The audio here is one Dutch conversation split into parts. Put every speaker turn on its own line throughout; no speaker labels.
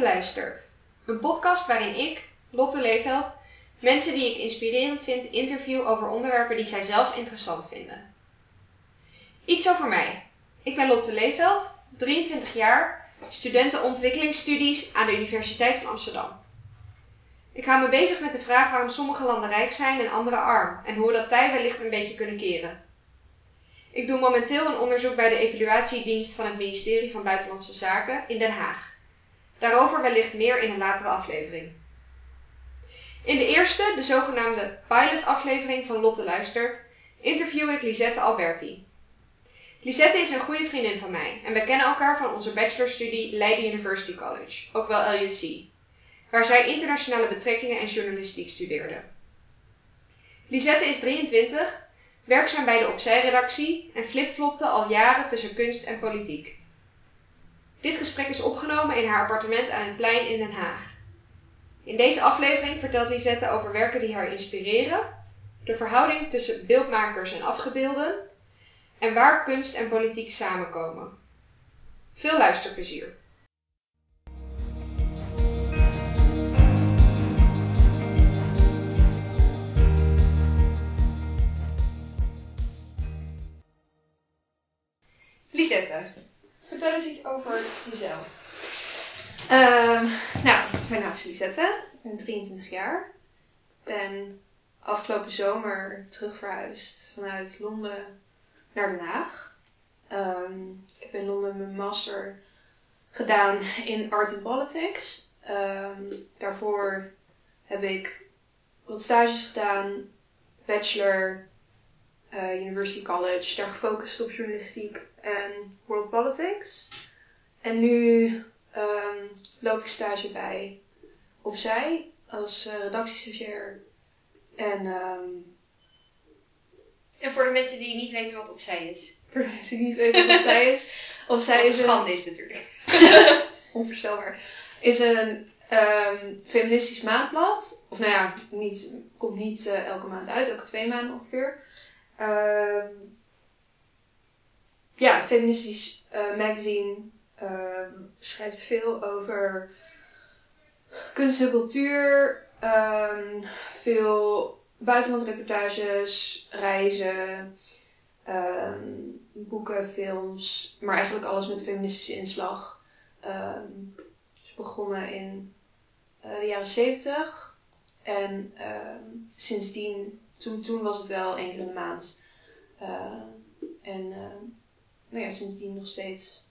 Luistert. Een podcast waarin ik, Lotte Leeveld, mensen die ik inspirerend vind interview over onderwerpen die zij zelf interessant vinden. Iets over mij. Ik ben Lotte Leeveld, 23 jaar, studentenontwikkelingsstudies aan de Universiteit van Amsterdam. Ik hou me bezig met de vraag waarom sommige landen rijk zijn en andere arm en hoe we dat tij wellicht een beetje kunnen keren. Ik doe momenteel een onderzoek bij de evaluatiedienst van het ministerie van Buitenlandse Zaken in Den Haag. Daarover wellicht meer in een latere aflevering. In de eerste, de zogenaamde pilot-aflevering van Lotte Luistert, interview ik Lisette Alberti. Lisette is een goede vriendin van mij en we kennen elkaar van onze bachelorstudie Leiden University College, ook wel LUC, waar zij internationale betrekkingen en journalistiek studeerde. Lisette is 23 werkzaam bij de Opzij-redactie en flipflopte al jaren tussen kunst en politiek. Dit gesprek is opgenomen in haar appartement aan het plein in Den Haag. In deze aflevering vertelt Lisette over werken die haar inspireren, de verhouding tussen beeldmakers en afgebeelden en waar kunst en politiek samenkomen. Veel luisterplezier!
Naam is Lisette. Ik ben 23 jaar. Ik ben afgelopen zomer terugverhuisd vanuit Londen naar Den Haag. Ehm, ik heb in Londen mijn master gedaan in Art and Politics. Ehm, daarvoor heb ik wat stages gedaan, bachelor, uh, University College, daar gefocust op journalistiek en world politics. En nu um, loop ik stage bij Opzij als uh, redactiestagiair. En, um,
en voor de mensen die niet weten wat Opzij is.
Voor de mensen die niet weten wat Opzij is.
Opzij is een schande is natuurlijk.
onvoorstelbaar. Is een um, feministisch maandblad. Of nou ja, niet, komt niet uh, elke maand uit, elke twee maanden ongeveer. Um, ja, feministisch uh, magazine. Schrijft veel over kunst en cultuur. Um, veel buitenlandreportages, reizen, um, boeken, films. Maar eigenlijk alles met feministische inslag. Um, is begonnen in uh, de jaren zeventig. En sindsdien, toen, toen was het wel één keer in de maand. En nou ja, sindsdien nog steeds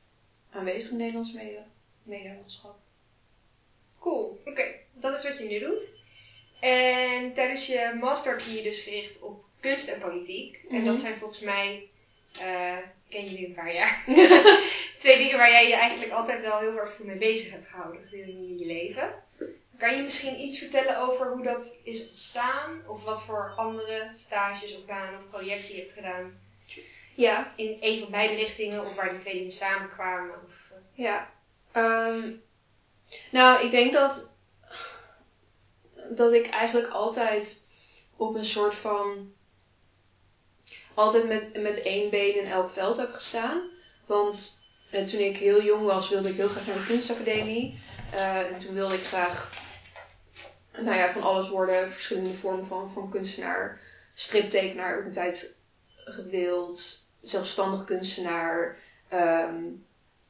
aanwezig in Nederlands media.
Cool, oké. Dat is wat je nu doet. En tijdens je master heb je je dus gericht op kunst en politiek. En dat mhm. zijn volgens mij, uh, ken jullie een paar jaar, twee dingen waar jij je eigenlijk altijd wel heel erg veel mee bezig hebt gehouden gedurende je leven. Kan je misschien iets vertellen over hoe dat is ontstaan? Of wat voor andere stages of banen of projecten je hebt gedaan
ja.
In een van beide richtingen of waar die twee dingen samenkwamen? Of,
uh... Ja. Um, nou, ik denk dat, dat ik eigenlijk altijd op een soort van. altijd met, met één been in elk veld heb gestaan. Want uh, toen ik heel jong was, wilde ik heel graag naar de kunstacademie. Uh, en toen wilde ik graag nou ja, van alles worden, verschillende vormen van, van kunstenaar, striptekenaar, ook een tijd gewild, zelfstandig kunstenaar. Um,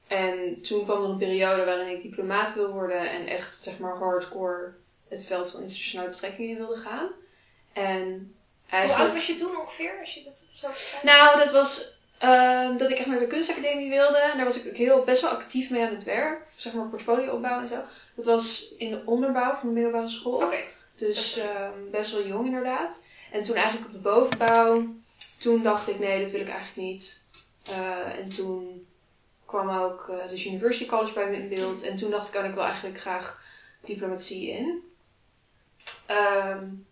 en toen kwam er een periode waarin ik diplomaat wil worden en echt zeg maar hardcore het veld van internationale betrekkingen wilde gaan. En
eigenlijk... Hoe oud was je toen ongeveer, als je dat zo?
Nou, dat was um, dat ik echt naar de kunstacademie wilde. En daar was ik ook heel best wel actief mee aan het werk. Zeg maar portfolio opbouwen en zo. Dat was in de onderbouw van de middelbare school.
Okay.
Dus um, best wel jong inderdaad. En toen eigenlijk op de bovenbouw toen dacht ik, nee, dat wil ik eigenlijk niet. Uh, en toen kwam ook uh, de University College bij me in beeld. En toen dacht ik, kan ik wel eigenlijk graag diplomatie in. Um,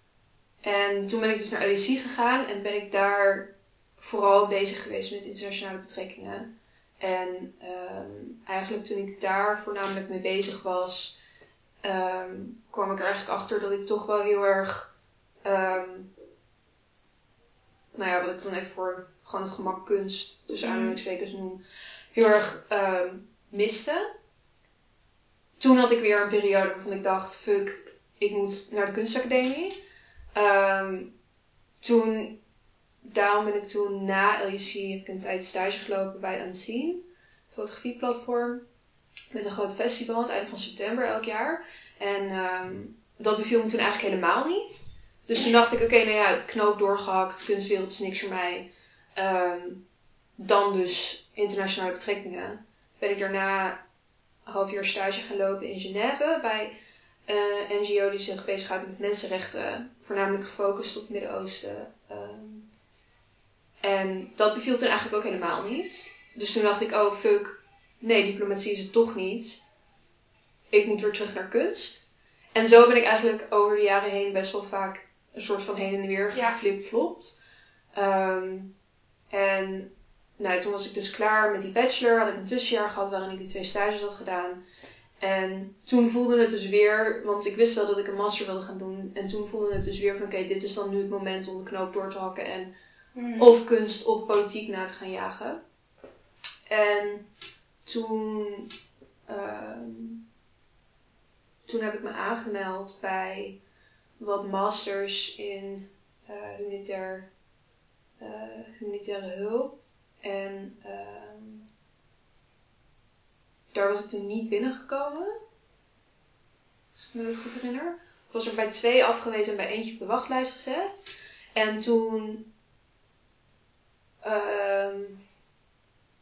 en toen ben ik dus naar EUC gegaan en ben ik daar vooral bezig geweest met internationale betrekkingen. En um, eigenlijk toen ik daar voornamelijk mee bezig was, um, kwam ik er eigenlijk achter dat ik toch wel heel erg nou ja, wat ik dan even voor gewoon het gemak kunst, tussen mm. aanhalingstekens noem, heel erg um, miste. toen had ik weer een periode waarvan ik dacht, fuck, ik moet naar de kunstacademie. Ehm, toen, daarom ben ik toen na LUC heb ik een tijd stage gelopen bij Unseen, fotografieplatform. Met een groot festival aan het einde van september elk jaar. En ehm, dat beviel me toen eigenlijk helemaal niet. Dus toen dacht ik, oké, nou ja, knoop doorgehakt, kunstwereld is niks voor mij. Ehm, dan dus internationale betrekkingen. Ben ik daarna een half jaar stage gaan lopen in Genève bij een NGO die zich bezighoudt met mensenrechten, voornamelijk gefocust op het Midden-Oosten. Ehm, en dat beviel toen eigenlijk ook helemaal niet. Dus toen dacht ik, oh fuck, nee, diplomatie is het toch niet. Ik moet weer terug naar kunst. En zo ben ik eigenlijk over de jaren heen best wel vaak een soort van heen en weer
Ja.
geflip-flopt. Ehm, en nou, toen was ik dus klaar met die bachelor. Had ik een tussenjaar gehad waarin ik die twee stages had gedaan. En toen voelde het dus weer, want ik wist wel dat ik een master wilde gaan doen. En toen voelde het dus weer van oké, dit is dan nu het moment om de knoop door te hakken en
Mm.
of kunst of politiek na te gaan jagen. En toen, ehm, toen heb ik me aangemeld bij wat masters in eh, humanitair, eh, humanitaire hulp. En ehm, daar was ik toen niet binnengekomen. Als ik me dat goed herinner. Ik was er bij twee afgewezen en bij eentje op de wachtlijst gezet. En toen Ehm, een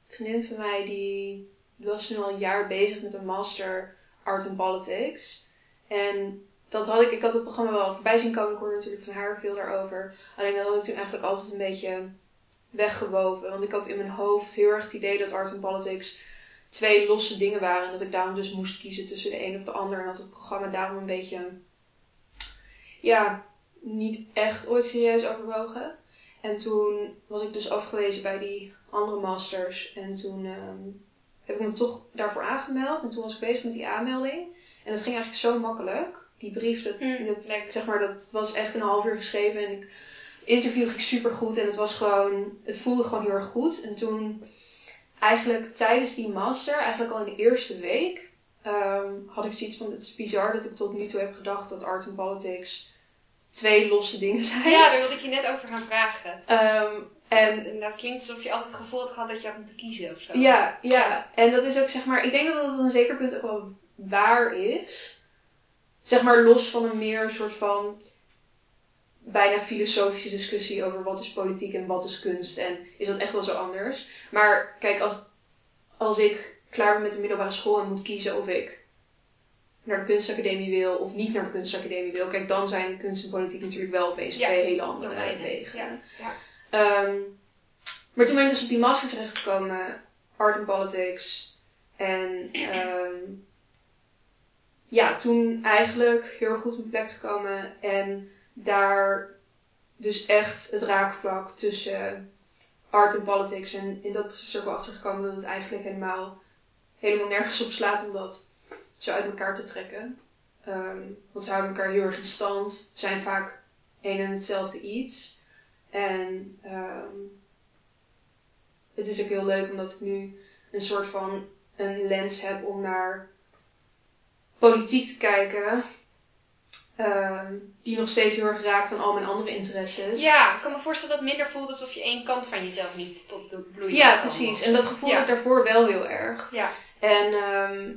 vriendin van mij die was toen al een jaar bezig met een master Art and Politics. En dat had ik, ik had het programma wel voorbij zien komen. Ik hoorde natuurlijk van haar veel daarover. Alleen dat had ik toen eigenlijk altijd een beetje weggewoven. Want ik had in mijn hoofd heel erg het idee dat Art and Politics twee losse dingen waren. En dat ik daarom dus moest kiezen tussen de een of de ander. En dat het programma daarom een beetje, ja, niet echt ooit serieus overwogen. En toen was ik dus afgewezen bij die andere masters. En toen ehm, heb ik me toch daarvoor aangemeld. En toen was ik bezig met die aanmelding. En dat ging eigenlijk zo makkelijk. Die brief, dat,
Mm,
dat, zeg maar, dat was echt een half uur geschreven. En ik, interview ging super goed. En het was gewoon, het voelde gewoon heel erg goed. En toen, eigenlijk tijdens die master, eigenlijk al in de eerste week, ehm, had ik zoiets van: het is bizar dat ik tot nu toe heb gedacht dat art en politics twee losse dingen zijn.
Ja, daar wilde ik je net over gaan vragen.
Ehm, en
dat klinkt alsof je altijd het gevoel had gehad dat je had moeten kiezen of zo.
Ja, ja. En dat is ook zeg maar, ik denk dat dat op een zeker punt ook wel waar is. Zeg maar los van een meer soort van bijna filosofische discussie over wat is politiek en wat is kunst en is dat echt wel zo anders. Maar kijk, als, als ik klaar ben met de middelbare school en moet kiezen of ik naar de kunstacademie wil of niet naar de kunstacademie wil, kijk dan zijn kunst en politiek natuurlijk wel opeens
Ja,
twee hele andere
domeinen.
wegen.
Ja, ja.
Ehm, maar toen ben ik dus op die master terechtgekomen, Art and Politics. En ehm, ja, toen eigenlijk heel erg goed op mijn plek gekomen. En daar dus echt het raakvlak tussen art en politics. En in dat proces er ook wel achter gekomen dat het eigenlijk helemaal, helemaal nergens op slaat om dat zo uit elkaar te trekken. Ehm, want ze houden elkaar heel erg in stand, zijn vaak een en hetzelfde iets. En ehm, het is ook heel leuk omdat ik nu een soort van een lens heb om naar politiek te kijken. Ehm, die nog steeds heel erg raakt aan al mijn andere interesses.
Ja, ik kan me voorstellen dat het minder voelt alsof je één kant van jezelf niet tot blo- bloeien
Ja, precies. En dat gevoel
Ja.
ik daarvoor wel heel erg.
Ja.
En ehm,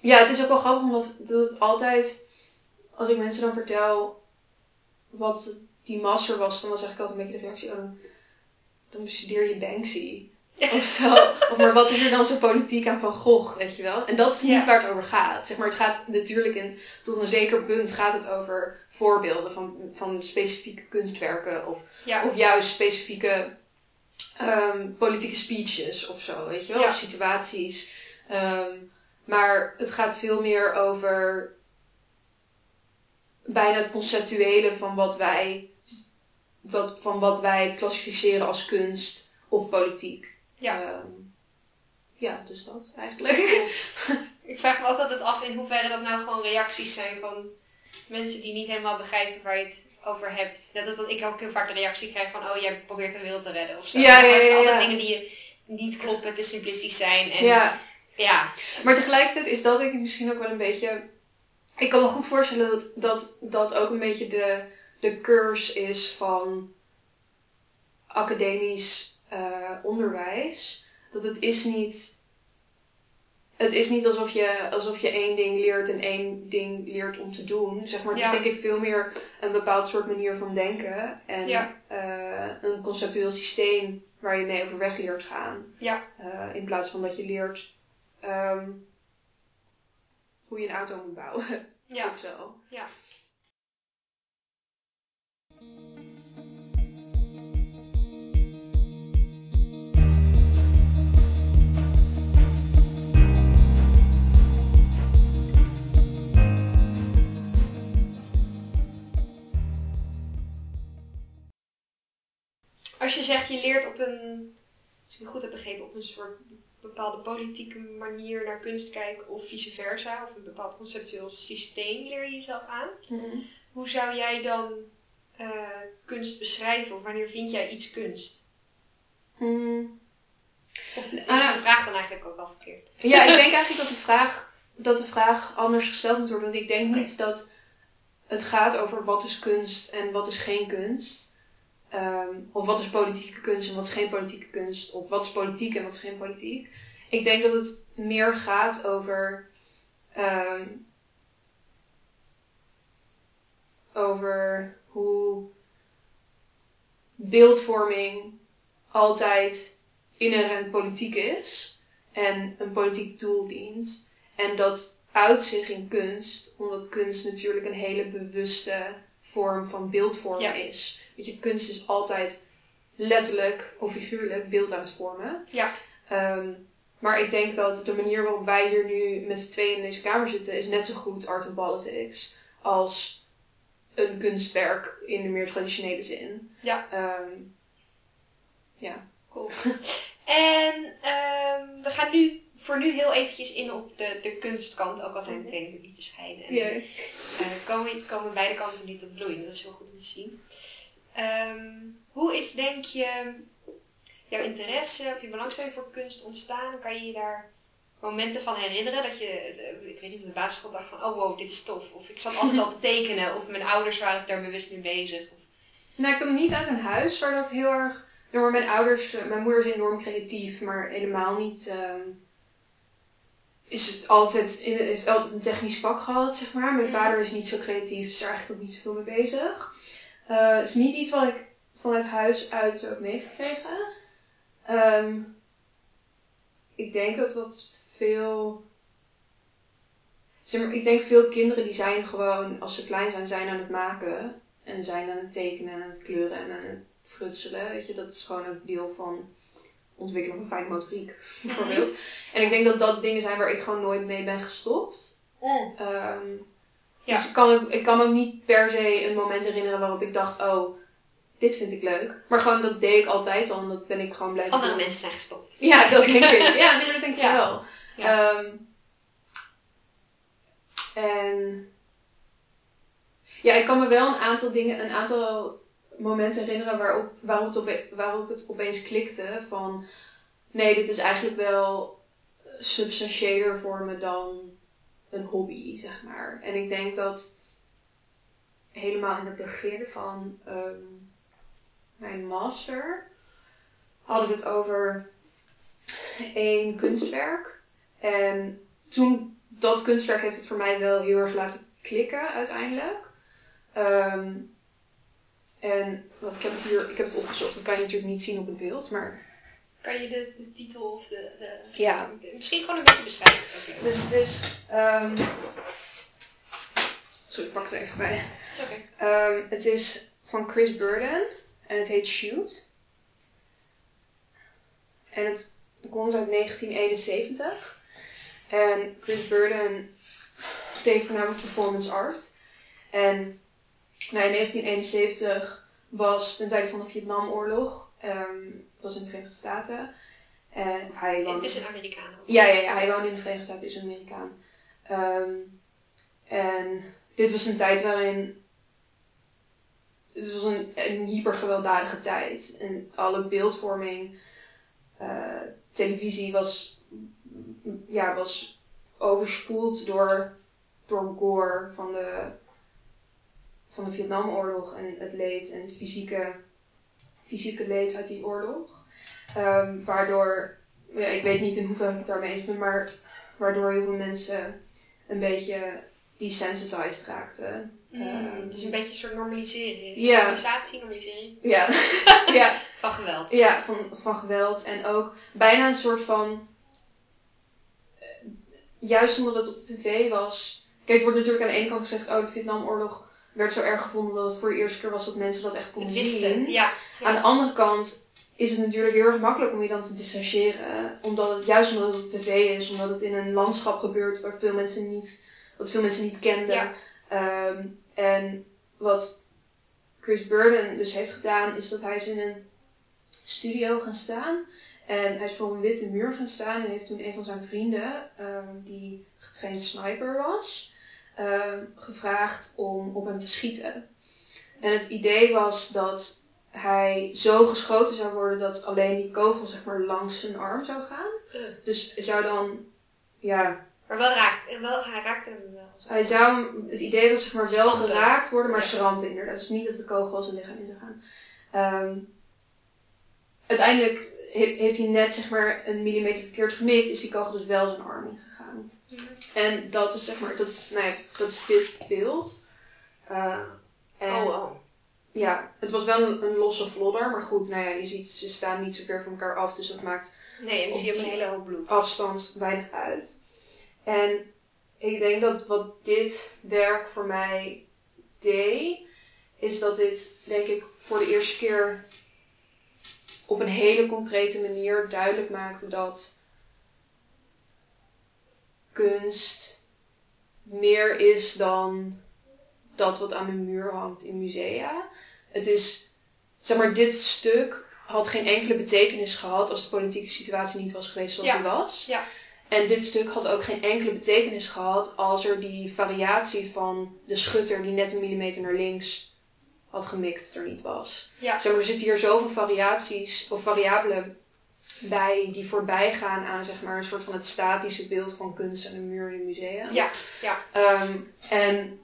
ja, het is ook wel grappig omdat dat het altijd, als ik mensen dan vertel wat die master was, dan was eigenlijk altijd een beetje de reactie, oh, dan, dan bestudeer je Banksy. Of zo. Of maar wat is er dan zo politiek aan Van Gogh, weet je wel? En dat is niet
Ja.
waar het over gaat. Zeg maar, het gaat natuurlijk in, tot een zeker punt gaat het over voorbeelden van, van specifieke kunstwerken of
Ja.
of juist specifieke ehm, politieke speeches of zo, weet je wel?
Ja.
Of situaties. Ehm, maar het gaat veel meer over bijna het conceptuele van wat wij, wat, van wat wij klassificeren als kunst of politiek.
Ja.
Ehm, ja, dus dat eigenlijk.
Ik vraag me ook altijd af in hoeverre dat nou gewoon reacties zijn van mensen die niet helemaal begrijpen waar je het over hebt. Net als dat ik ook heel vaak de reactie krijg van, oh jij probeert de wereld te redden of zo.
Ja, ja,
het zijn
ja,
altijd
ja.
dingen die niet kloppen, te simplistisch zijn. En
ja,
Ja.
Maar tegelijkertijd is dat denk ik misschien ook wel een beetje. Ik kan me goed voorstellen dat dat, dat ook een beetje de, de curse is van academisch eh, onderwijs. Dat het is niet. Het is niet alsof je, alsof je één ding leert en één ding leert om te doen. Zeg maar, het
Ja.
is denk ik veel meer een bepaald soort manier van denken. En
Ja.
eh, een conceptueel systeem waar je mee overweg leert gaan.
Ja.
Eh, in plaats van dat je leert ehm, hoe je een auto moet bouwen.
Ja.
Of zo.
Ja. Als je zegt je leert op een, als ik het goed heb begrepen, op een soort bepaalde politieke manier naar kunst kijken of vice versa, of een bepaald conceptueel systeem leer je jezelf aan. Hoe zou jij dan eh, kunst beschrijven? Of wanneer vind jij iets kunst? Of is
Ah.
de vraag dan eigenlijk ook al verkeerd?
Ja, ik denk eigenlijk dat de vraag, dat de vraag anders gesteld moet worden. Want ik denk niet dat het gaat over wat is kunst en wat is geen kunst. Ehm, of wat is politieke kunst en wat is geen politieke kunst. Of wat is politiek en wat is geen politiek. Ik denk dat het meer gaat over. ehm, over hoe beeldvorming altijd inherent politiek is en een politiek doel dient. En dat uit zich in kunst, omdat kunst natuurlijk een hele bewuste vorm van beeldvormen
Ja.
is. Weet je, kunst is altijd letterlijk of figuurlijk beeld aan het vormen.
Ja.
Ehm, maar ik denk dat de manier waarop wij hier nu met z'n tweeën in deze kamer zitten, is net zo goed art and politics als een kunstwerk in de meer traditionele zin.
Ja.
Ehm,
Cool. En ehm, we gaan nu voor nu heel eventjes in op de, de kunstkant, ook al zijn de twee niet te scheiden. En,
jee.
eh, komen, komen beide kanten niet tot bloeien, dat is heel goed om te zien. Ehm, hoe is denk je jouw interesse of je belangstelling voor kunst ontstaan? Kan je je daar momenten van herinneren dat je, eh, ik weet niet, op de basisschool dacht van, oh wow, dit is tof. Of ik zat altijd al te tekenen, of mijn ouders waren daar bewust mee bezig. Of,
Nou, ik kom niet uit een huis waar dat heel erg. Door mijn ouders, eh, mijn moeder is enorm creatief, maar helemaal niet. ehm, is het altijd, heeft altijd een technisch vak gehad, zeg maar. Mijn
Mhm.
vader is niet zo creatief, is er eigenlijk ook niet zoveel mee bezig. Het is niet iets wat ik vanuit huis uit zo heb meegekregen. Ehm, ik denk dat wat veel. Zeg maar, ik denk veel kinderen die zijn gewoon, als ze klein zijn, zijn aan het maken. En zijn aan het tekenen en aan het kleuren en aan het frutselen. Weet je, dat is gewoon ook deel van ontwikkelen van fijne motoriek, bijvoorbeeld. En ik denk dat dat dingen zijn waar ik gewoon nooit mee ben gestopt. Ehm,
Ja.
Dus ik kan, ook, ik kan me ook niet per se een moment herinneren waarop ik dacht, oh, dit vind ik leuk. Maar gewoon dat deed ik altijd al en dat ben ik gewoon blijven
andere
doen.
mensen zijn gestopt.
Ja, dat denk ik. Ja, nee, dat denk ik
Ja.
wel.
Ja.
Ehm, en ja, ik kan me wel een aantal dingen, een aantal momenten herinneren waarop, waarop, het, ope- waarop het opeens klikte van nee, dit is eigenlijk wel substantiëler voor me dan een hobby, zeg maar. En ik denk dat helemaal in het begin van ehm, mijn master hadden we het over één kunstwerk. En toen, dat kunstwerk heeft het voor mij wel heel erg laten klikken uiteindelijk. Ehm, en wat, ik heb het hier, ik heb het opgezocht, dat kan je natuurlijk niet zien op het beeld, maar
Kan je de, de titel of de, de...
ja.
Misschien gewoon een beetje beschrijven.
Dus het is, ehm sorry, ik pak het er even bij.
Is.
Ehm, het is van Chris Burden en het heet Shoot. En het komt uit 1971. En Chris Burden deed voornamelijk performance art. En nou, in 1971 was ten tijde van de Vietnamoorlog. dat was in de Verenigde Staten. En hij
Het
woonde...
is een Amerikaan.
Ja, ja, ja, hij woonde in de Verenigde Staten, is een Amerikaan. Ehm, en dit was een tijd waarin. Het was een, een hypergewelddadige tijd. En alle beeldvorming, eh, televisie was ja, was overspoeld door, door gore van de, van de Vietnamoorlog en het leed en het fysieke, fysieke leed uit die oorlog. Ehm, waardoor, ja, ik weet niet in hoeverre ik het daarmee eens ben, maar waardoor heel veel mensen een beetje desensitized raakten.
Mm,
Ehm,
het is een beetje een soort normalisering.
Ja.
Normalisatie, normalisering.
Ja, ja,
Van geweld.
ja van, van geweld en ook bijna een soort van. eh, Juist omdat het op de tv was. Kijk, het wordt natuurlijk aan de ene kant gezegd: oh, de Vietnamoorlog werd zo erg gevonden dat het voor de eerste keer was dat mensen dat echt
Het
konden
wisten.
zien.
Ja.
Aan de andere kant is het natuurlijk heel erg makkelijk om je dan te distancieren. Omdat het, juist omdat het op tv is, omdat het in een landschap gebeurt waar veel mensen niet, wat veel mensen niet kenden.
Ja.
Ehm, en wat Chris Burden dus heeft gedaan, is dat hij is in een studio gaan staan. En hij is voor een witte muur gaan staan en heeft toen een van zijn vrienden, ehm, die getraind sniper was, ehm, gevraagd om op hem te schieten. En het idee was dat hij zo geschoten zou worden dat alleen die kogel zeg maar langs zijn arm zou gaan.
Uh.
Dus hij zou dan, ja,
Maar wel raakt, wel, hij raakte hem wel.
hij zou, het idee was zeg maar wel
Schrampen.
geraakt worden, maar
Ja.
schrampen inderdaad. Dus niet dat de kogel zijn lichaam in zou gaan. Ehm, uiteindelijk he- heeft hij net zeg maar een millimeter verkeerd gemikt, is die kogel dus wel zijn arm ingegaan. En dat is zeg maar, dat is, nou ja, dat is dit beeld. Eh, en
Oh, oh.
ja, het was wel een, een losse vlodder, maar goed, nou ja, je ziet, ze staan niet zo ver van elkaar af, dus dat maakt
Nee, en
Op
zie je ook een hele hoop bloed.
afstand weinig uit. En ik denk dat wat dit werk voor mij deed, is dat dit, denk ik, voor de eerste keer op een hele concrete manier duidelijk maakte dat kunst meer is dan dat wat aan de muur hangt in musea. Het is, zeg maar, dit stuk had geen enkele betekenis gehad als de politieke situatie niet was geweest zoals
Ja.
die was.
Ja.
En dit stuk had ook geen enkele betekenis gehad als er die variatie van de schutter die net een millimeter naar links had gemikt er niet was.
Ja.
Zeg maar, er zitten hier zoveel variaties of variabelen bij die voorbij gaan aan zeg maar, een soort van het statische beeld van kunst aan de muur in een museum.
Ja, ja.
Ehm, en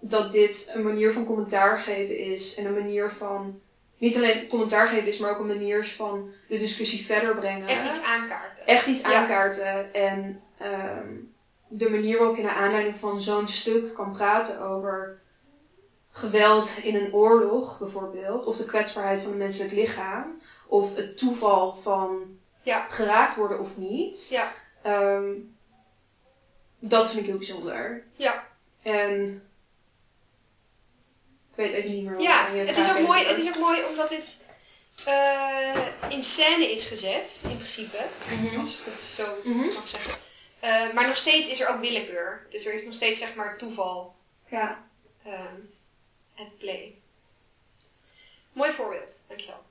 dat dit een manier van commentaar geven is en een manier van niet alleen commentaar geven is, maar ook een manier van de discussie verder brengen.
Echt iets aankaarten.
Echt iets
Ja.
aankaarten en ehm, de manier waarop je naar aanleiding van zo'n stuk kan praten over geweld in een oorlog bijvoorbeeld, of de kwetsbaarheid van het menselijk lichaam, of het toeval van
Ja.
geraakt worden of niet.
Ja.
Ehm, dat vind ik heel bijzonder.
Ja.
En ik weet even niet meer wat
Ja,
je
het is, ook mooi, het is ook mooi omdat dit eh, in scène is gezet, in principe.
Mhm.
Als ik het zo
Mhm.
mag zeggen. Eh, maar nog steeds is er ook willekeur. Dus er is nog steeds zeg maar toeval
Ja.
at play. Mooi voorbeeld, dankjewel.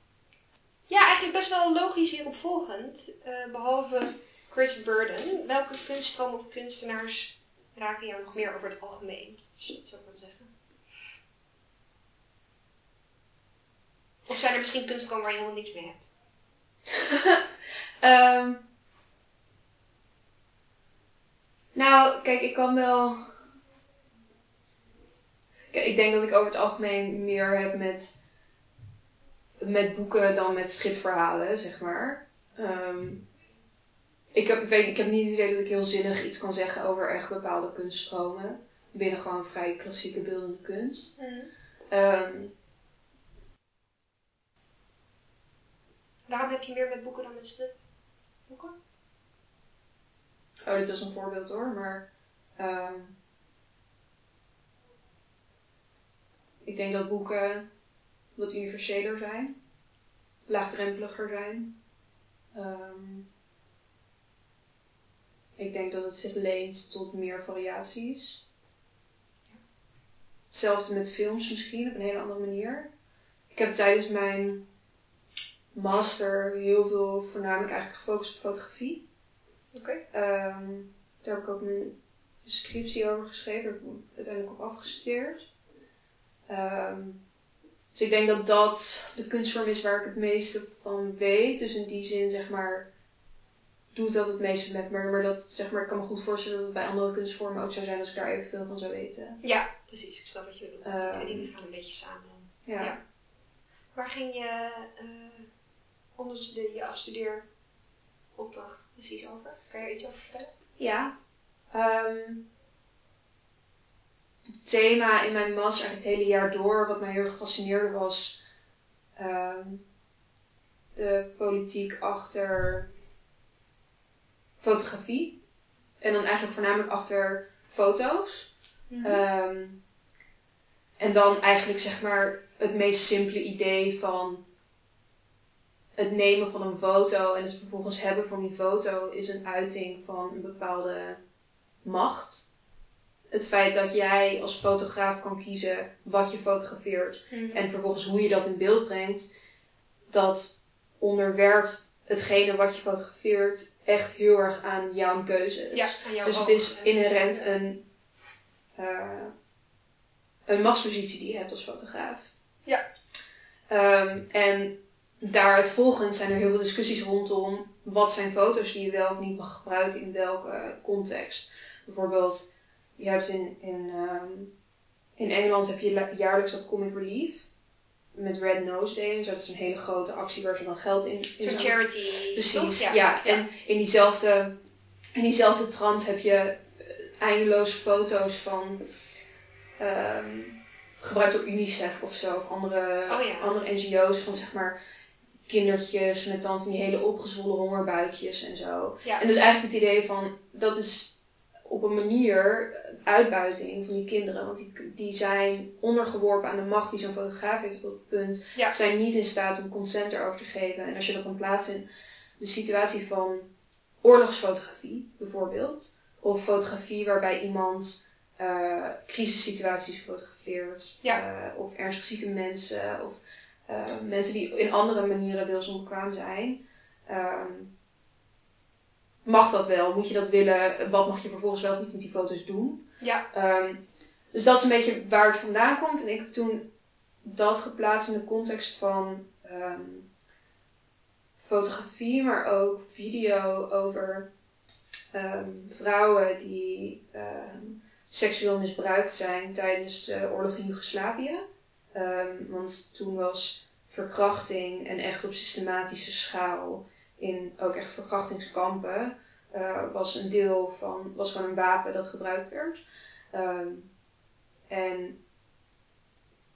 Ja, eigenlijk best wel logisch hierop volgend. eh, behalve Chris Burden. Welke kunststroom of kunstenaars raken jou nog meer over het algemeen? Als je het zo kan zeggen. Of zijn er misschien kunststromen waar je helemaal niks mee hebt?
Ehm, nou, kijk, ik kan wel. Ik denk dat ik over het algemeen meer heb met, met boeken dan met stripverhalen, zeg maar. Ehm, ik, heb, ik, weet, ik heb niet het idee dat ik heel zinnig iets kan zeggen over echt bepaalde kunststromen. Binnen gewoon vrij klassieke beeldende kunst. Ehm,
Waarom heb je meer met boeken dan met stripboeken?
Oh, dit was een voorbeeld hoor, maar ehm, ik denk dat boeken wat universeler zijn, laagdrempeliger zijn. Ehm, ik denk dat het zich leent tot meer variaties. Hetzelfde met films misschien, op een hele andere manier. Ik heb tijdens mijn master heel veel voornamelijk eigenlijk gefocust op fotografie.
Oké.
Ehm, daar heb ik ook mijn scriptie over geschreven. Daar heb ik uiteindelijk op afgestudeerd. Ehm, dus ik denk dat dat de kunstvorm is waar ik het meeste van weet. Dus in die zin zeg maar doet dat het meeste met me. Maar dat, zeg maar, ik kan me goed voorstellen dat het bij andere kunstvormen ook zou zijn als ik daar evenveel van zou weten.
Ja, precies. Ik snap wat je bedoelt. Die
Ehm.
twee dingen gaan een beetje samen.
Ja.
Ja. Waar ging je eh onder de, je afstudeeropdracht precies over? Kan je er iets over vertellen?
Ja. Ehm, thema in mijn master eigenlijk het hele jaar door, wat mij heel erg fascineerde, was ehm, de politiek achter fotografie. En dan eigenlijk voornamelijk achter foto's. Ehm, en dan eigenlijk zeg maar het meest simpele idee van het nemen van een foto en het vervolgens hebben van die foto is een uiting van een bepaalde macht. Het feit dat jij als fotograaf kan kiezen wat je fotografeert
Mhm.
en vervolgens hoe je dat in beeld brengt, dat onderwerpt hetgene wat je fotografeert echt heel erg aan jouw keuzes.
ja, aan jouw
Dus het is
en-
inherent een, eh, een machtspositie die je hebt als fotograaf.
Ja.
Ehm, en daaruit volgend zijn er heel veel discussies rondom wat zijn foto's die je wel of niet mag gebruiken in welke context. Bijvoorbeeld, je hebt in, in, ehm, in Engeland heb je jaarlijks dat Comic Relief met Red Nose Day. En zo, dat is een hele grote actie waar ze dan geld in, in
Zo'n charity.
Precies, ja. En in diezelfde, in diezelfde trant heb je eh, eindeloos foto's van ehm, gebruikt door UNICEF of zo, of andere,
Oh ja.
andere NGO's van zeg maar kindertjes met dan van die hele opgezwollen hongerbuikjes en zo.
Ja.
En dus eigenlijk het idee van dat is op een manier uitbuiting van die kinderen, want die, die zijn ondergeworpen aan de macht die zo'n fotograaf heeft op het punt
Ja.
zijn niet in staat om consent erover te geven. En als je dat dan plaatst in de situatie van oorlogsfotografie bijvoorbeeld, of fotografie waarbij iemand eh crisissituaties fotografeert,
Ja.
eh, of ernstig zieke mensen, of eh, mensen die in andere manieren wilsonbekwaam zijn. Ehm, mag dat wel? Moet je dat willen? Wat mag je vervolgens wel of niet met die foto's doen?
Ja.
Ehm, dus dat is een beetje waar het vandaan komt. En ik heb toen dat geplaatst in de context van ehm, fotografie, maar ook video over ehm, vrouwen die seksueel misbruikt zijn tijdens de oorlog in Joegoslavië. Want toen was verkrachting en echt op systematische schaal in ook echt verkrachtingskampen eh, was een deel van, was gewoon een wapen dat gebruikt werd. Ehm, en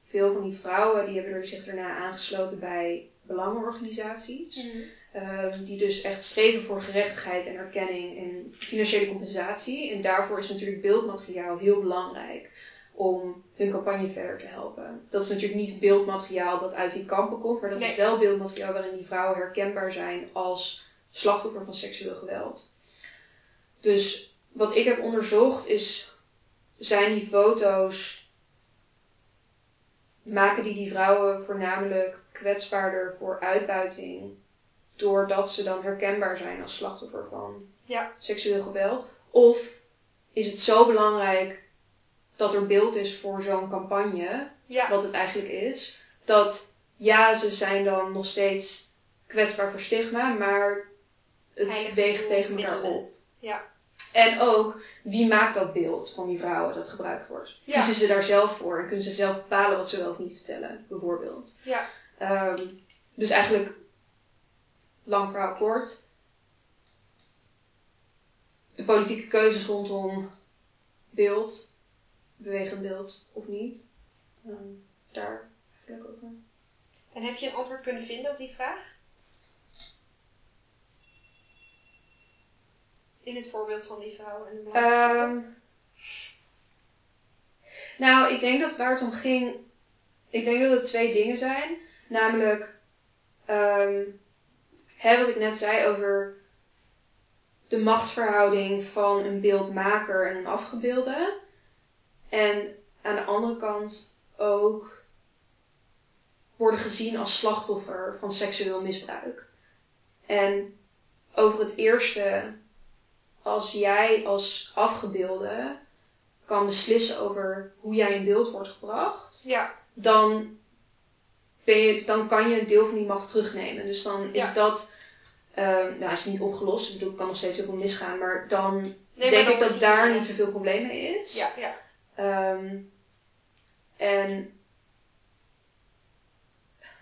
veel van die vrouwen die hebben er zich daarna aangesloten bij belangenorganisaties.
Mhm.
Ehm, die dus echt streven voor gerechtigheid en erkenning en financiële compensatie. En daarvoor is natuurlijk beeldmateriaal heel belangrijk om hun campagne verder te helpen. Dat is natuurlijk niet beeldmateriaal dat uit die kampen komt, maar dat
Nee.
is wel beeldmateriaal waarin die vrouwen herkenbaar zijn als slachtoffer van seksueel geweld. Dus wat ik heb onderzocht is, zijn die foto's, maken die die vrouwen voornamelijk kwetsbaarder voor uitbuiting, doordat ze dan herkenbaar zijn als slachtoffer van
Ja.
seksueel geweld? Of is het zo belangrijk dat er beeld is voor zo'n campagne,
Ja.
wat het eigenlijk is, dat ja, ze zijn dan nog steeds kwetsbaar voor stigma, maar het
Heilig
weegt tegen elkaar
middelen.
op.
Ja.
En ook, wie maakt dat beeld van die vrouwen dat gebruikt wordt?
Ja.
Kiezen ze daar zelf voor en kunnen ze zelf bepalen wat ze wel of niet vertellen, bijvoorbeeld.
Ja.
Ehm, dus eigenlijk, lang verhaal kort, de politieke keuzes rondom beeld, bewegend beeld of niet, ehm, daar eigenlijk over.
En heb je een antwoord kunnen vinden op die vraag? In het voorbeeld van die vrouw en de belangrijke
Ehm, nou, ik denk dat waar het om ging, ik denk dat het twee dingen zijn. Namelijk, ehm hè, wat ik net zei over de machtsverhouding van een beeldmaker en een afgebeelde. En aan de andere kant ook worden gezien als slachtoffer van seksueel misbruik. En over het eerste, als jij als afgebeelde kan beslissen over hoe jij in beeld wordt gebracht,
Ja.
dan, ben je, dan kan je een deel van die macht terugnemen. Dus dan is
Ja.
dat ehm, nou, is niet opgelost. Ik bedoel, er kan nog steeds heel veel misgaan. Maar dan
Nee,
denk ik dat daar niet zoveel probleem mee is.
Ja, ja.
Ehm, en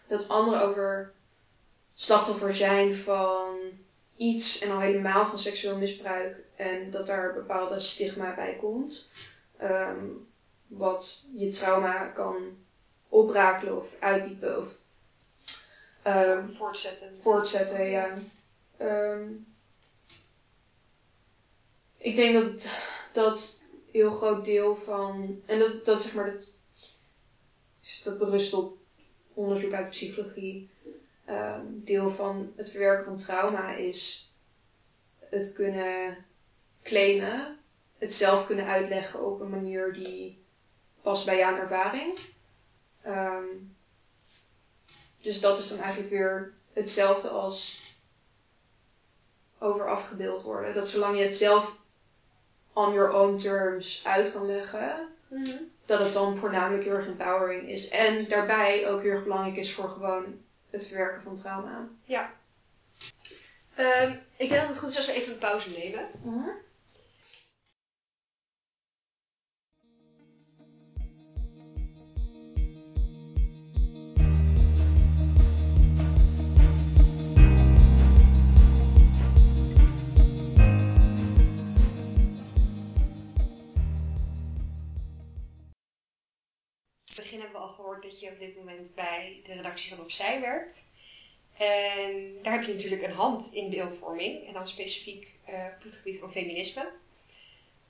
dat anderen over slachtoffer zijn van iets en al helemaal van seksueel misbruik en dat daar een bepaalde stigma bij komt. ehm, wat je trauma kan oprakelen of uitdiepen of ehm,
Voortzetten.
voortzetten, ja. Ik denk dat het, dat heel groot deel van, en dat, dat zeg maar, dat, dat berust op onderzoek uit psychologie. Ehm, deel van het verwerken van trauma is het kunnen claimen, het zelf kunnen uitleggen op een manier die past bij jouw ervaring. Ehm, dus dat is dan eigenlijk weer hetzelfde als over afgebeeld worden. Dat zolang je het zelf on your own terms uit kan leggen,
Mhm.
dat het dan voornamelijk heel erg empowering is. En daarbij ook heel erg belangrijk is voor gewoon het verwerken van trauma.
Ehm, ik denk dat het goed is als we even een pauze nemen. In je op dit moment bij de redactie van Opzij werkt. En daar heb je natuurlijk een hand in beeldvorming. En dan specifiek eh, op het gebied van feminisme.